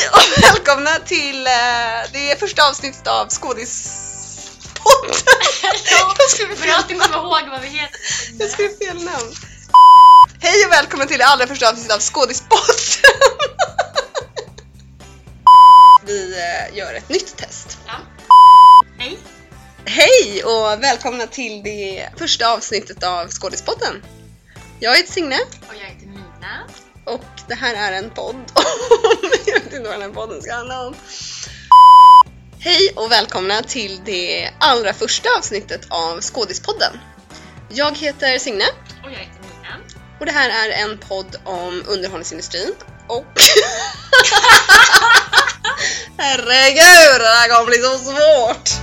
Hej och välkomna till eh, det första avsnittet av Skådispodden. Ja, Jag skrev att fel du kommer ihåg vad vi heter. Jag skrev fel namn. Hej och välkommen till det allra första avsnittet av Skådispodden. Vi eh, gör ett nytt test. Ja. Hej. Hej och välkomna till det första avsnittet av Skådispodden. Jag heter Signe Och jag heter Mina. och det här är en podd. inte vad den här podden ska handla om. Hej och välkomna till det allra första avsnittet av Skådispodden. Jag heter Signe Och jag heter Mina. och det här är en podd om underhållningsindustrin och... Herregud, det här kommer bli så svårt!